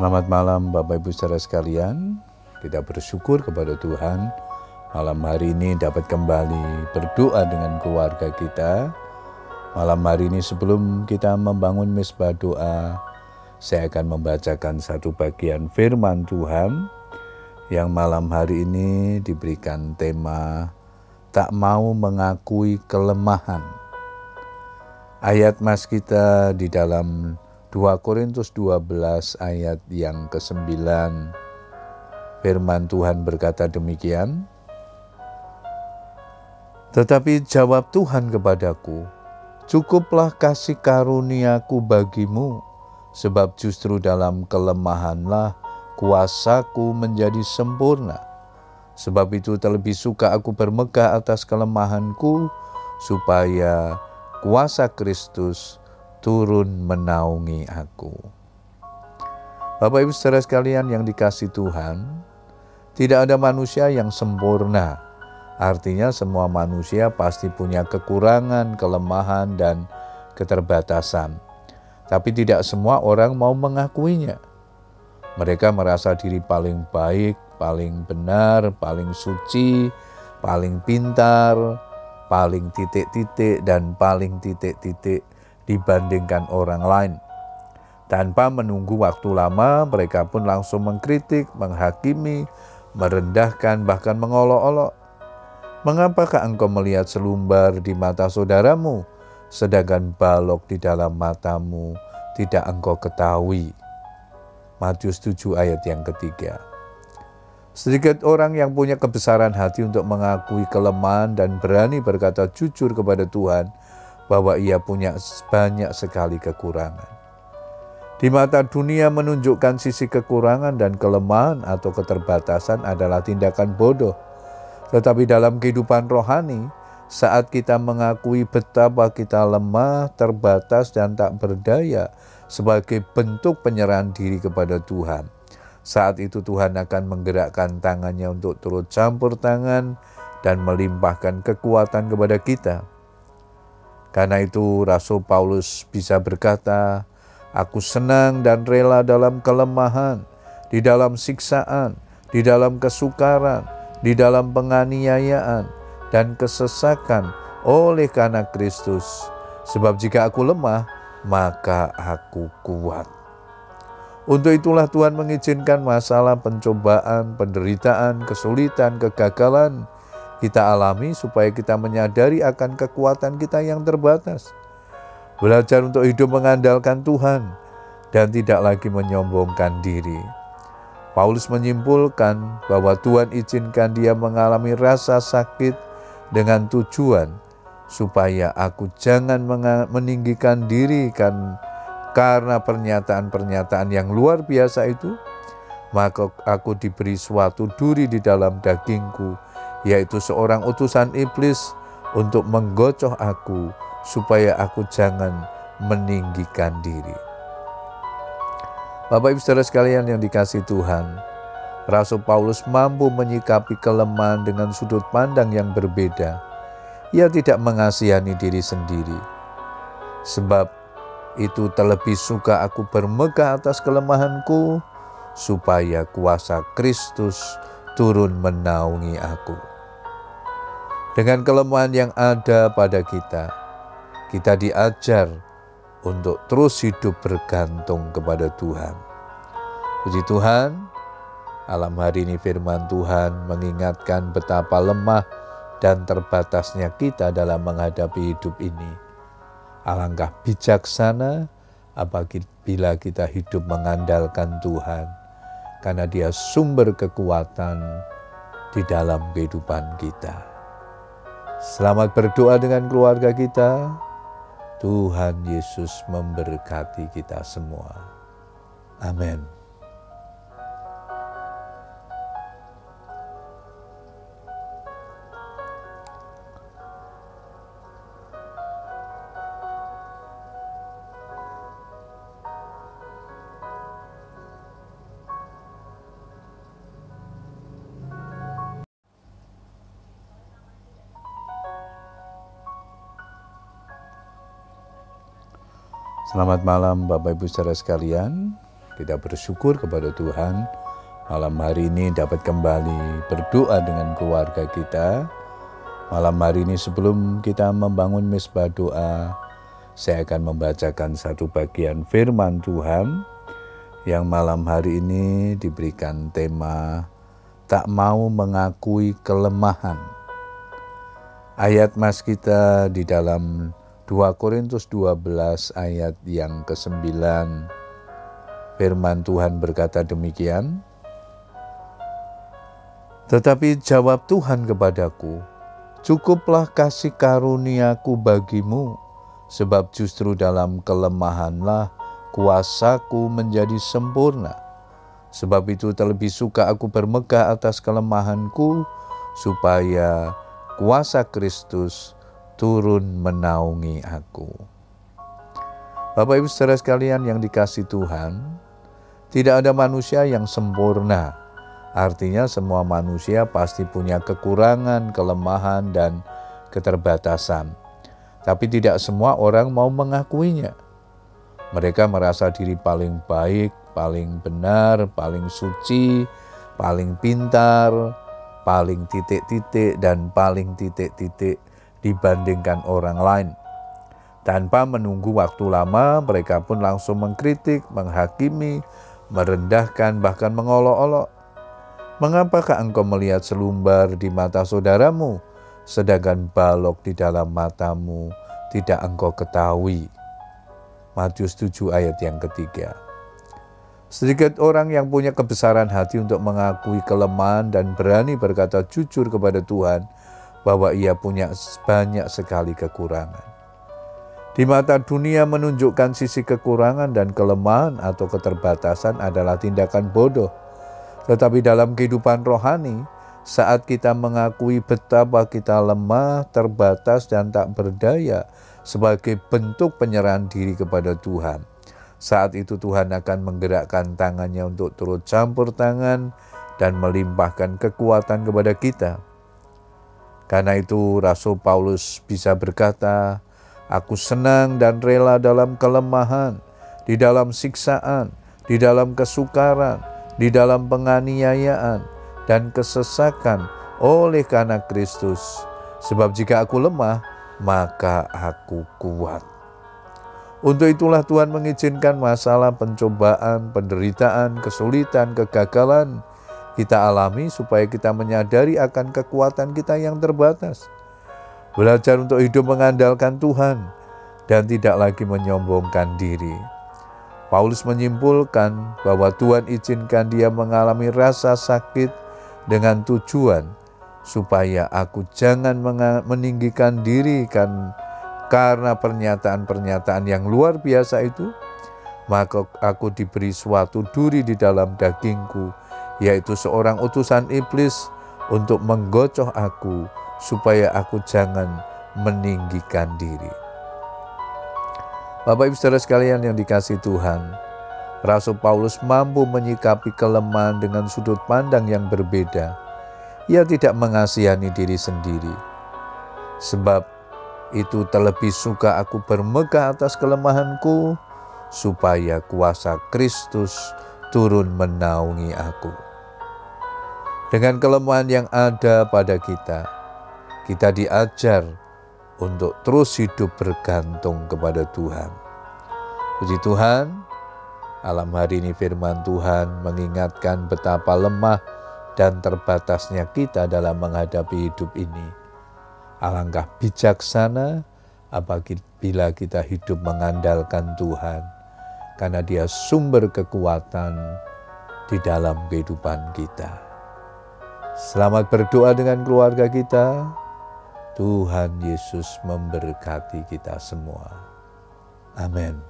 Selamat malam Bapak Ibu saudara sekalian. Kita bersyukur kepada Tuhan malam hari ini dapat kembali berdoa dengan keluarga kita. Malam hari ini sebelum kita membangun mesbah doa, saya akan membacakan satu bagian firman Tuhan yang malam hari ini diberikan tema tak mau mengakui kelemahan. Ayat mas kita di dalam 2 Korintus 12 ayat yang ke-9 firman Tuhan berkata demikian. Tetapi jawab Tuhan kepadaku Cukuplah kasih karuniaku bagimu sebab justru dalam kelemahanlah kuasaku menjadi sempurna. Sebab itu terlebih suka aku bermegah atas kelemahanku supaya kuasa Kristus turun menaungi aku. Bapak Ibu saudara sekalian yang dikasih Tuhan, tidak ada manusia yang sempurna. Artinya semua manusia pasti punya kekurangan, kelemahan, dan keterbatasan. Tapi tidak semua orang mau mengakuinya. Mereka merasa diri paling baik, paling benar, paling suci, paling pintar, paling titik-titik, dan paling titik-titik dibandingkan orang lain. Tanpa menunggu waktu lama, mereka pun langsung mengkritik, menghakimi, merendahkan, bahkan mengolok-olok. Mengapakah engkau melihat selumbar di mata saudaramu, sedangkan balok di dalam matamu tidak engkau ketahui? Matius 7 ayat yang ketiga. Sedikit orang yang punya kebesaran hati untuk mengakui kelemahan dan berani berkata jujur kepada Tuhan bahwa ia punya banyak sekali kekurangan. Di mata dunia menunjukkan sisi kekurangan dan kelemahan atau keterbatasan adalah tindakan bodoh. Tetapi dalam kehidupan rohani, saat kita mengakui betapa kita lemah, terbatas, dan tak berdaya sebagai bentuk penyerahan diri kepada Tuhan. Saat itu Tuhan akan menggerakkan tangannya untuk turut campur tangan dan melimpahkan kekuatan kepada kita. Karena itu Rasul Paulus bisa berkata, Aku senang dan rela dalam kelemahan, di dalam siksaan, di dalam kesukaran, di dalam penganiayaan, dan kesesakan oleh karena Kristus. Sebab jika aku lemah, maka aku kuat. Untuk itulah Tuhan mengizinkan masalah pencobaan, penderitaan, kesulitan, kegagalan, kita alami supaya kita menyadari akan kekuatan kita yang terbatas. Belajar untuk hidup mengandalkan Tuhan dan tidak lagi menyombongkan diri. Paulus menyimpulkan bahwa Tuhan izinkan dia mengalami rasa sakit dengan tujuan supaya aku jangan meninggikan diri kan karena pernyataan-pernyataan yang luar biasa itu maka aku diberi suatu duri di dalam dagingku yaitu seorang utusan iblis untuk menggocoh aku supaya aku jangan meninggikan diri. Bapak Ibu Saudara sekalian yang dikasih Tuhan, Rasul Paulus mampu menyikapi kelemahan dengan sudut pandang yang berbeda. Ia tidak mengasihani diri sendiri. Sebab itu terlebih suka aku bermegah atas kelemahanku, supaya kuasa Kristus turun menaungi aku. Dengan kelemahan yang ada pada kita, kita diajar untuk terus hidup bergantung kepada Tuhan. Puji Tuhan, alam hari ini firman Tuhan mengingatkan betapa lemah dan terbatasnya kita dalam menghadapi hidup ini. Alangkah bijaksana apabila kita hidup mengandalkan Tuhan, karena Dia sumber kekuatan di dalam kehidupan kita. Selamat berdoa dengan keluarga kita. Tuhan Yesus memberkati kita semua. Amin. Selamat malam Bapak Ibu saudara sekalian. Kita bersyukur kepada Tuhan malam hari ini dapat kembali berdoa dengan keluarga kita. Malam hari ini sebelum kita membangun mesbah doa, saya akan membacakan satu bagian firman Tuhan yang malam hari ini diberikan tema tak mau mengakui kelemahan. Ayat mas kita di dalam 2 Korintus 12 ayat yang ke-9 firman Tuhan berkata demikian Tetapi jawab Tuhan kepadaku Cukuplah kasih karuniaku bagimu sebab justru dalam kelemahanlah kuasaku menjadi sempurna. Sebab itu terlebih suka aku bermegah atas kelemahanku supaya kuasa Kristus turun menaungi aku. Bapak Ibu saudara sekalian yang dikasih Tuhan, tidak ada manusia yang sempurna. Artinya semua manusia pasti punya kekurangan, kelemahan, dan keterbatasan. Tapi tidak semua orang mau mengakuinya. Mereka merasa diri paling baik, paling benar, paling suci, paling pintar, paling titik-titik, dan paling titik-titik dibandingkan orang lain. Tanpa menunggu waktu lama, mereka pun langsung mengkritik, menghakimi, merendahkan, bahkan mengolok-olok. Mengapakah engkau melihat selumbar di mata saudaramu, sedangkan balok di dalam matamu tidak engkau ketahui? Matius 7 ayat yang ketiga. Sedikit orang yang punya kebesaran hati untuk mengakui kelemahan dan berani berkata jujur kepada Tuhan, bahwa ia punya banyak sekali kekurangan. Di mata dunia menunjukkan sisi kekurangan dan kelemahan atau keterbatasan adalah tindakan bodoh. Tetapi dalam kehidupan rohani, saat kita mengakui betapa kita lemah, terbatas, dan tak berdaya sebagai bentuk penyerahan diri kepada Tuhan, saat itu Tuhan akan menggerakkan tangannya untuk turut campur tangan dan melimpahkan kekuatan kepada kita karena itu Rasul Paulus bisa berkata, Aku senang dan rela dalam kelemahan, di dalam siksaan, di dalam kesukaran, di dalam penganiayaan, dan kesesakan oleh karena Kristus. Sebab jika aku lemah, maka aku kuat. Untuk itulah Tuhan mengizinkan masalah pencobaan, penderitaan, kesulitan, kegagalan, kita alami supaya kita menyadari akan kekuatan kita yang terbatas. Belajar untuk hidup mengandalkan Tuhan dan tidak lagi menyombongkan diri. Paulus menyimpulkan bahwa Tuhan izinkan dia mengalami rasa sakit dengan tujuan supaya aku jangan meninggikan diri kan karena pernyataan-pernyataan yang luar biasa itu maka aku diberi suatu duri di dalam dagingku yaitu seorang utusan iblis untuk menggocoh aku supaya aku jangan meninggikan diri. Bapak Ibu Saudara sekalian yang dikasih Tuhan, Rasul Paulus mampu menyikapi kelemahan dengan sudut pandang yang berbeda. Ia tidak mengasihani diri sendiri. Sebab itu terlebih suka aku bermegah atas kelemahanku, supaya kuasa Kristus turun menaungi aku. Dengan kelemahan yang ada pada kita, kita diajar untuk terus hidup bergantung kepada Tuhan. Puji Tuhan, alam hari ini firman Tuhan mengingatkan betapa lemah dan terbatasnya kita dalam menghadapi hidup ini. Alangkah bijaksana apabila kita hidup mengandalkan Tuhan, karena Dia sumber kekuatan di dalam kehidupan kita. Selamat berdoa dengan keluarga kita. Tuhan Yesus memberkati kita semua. Amin.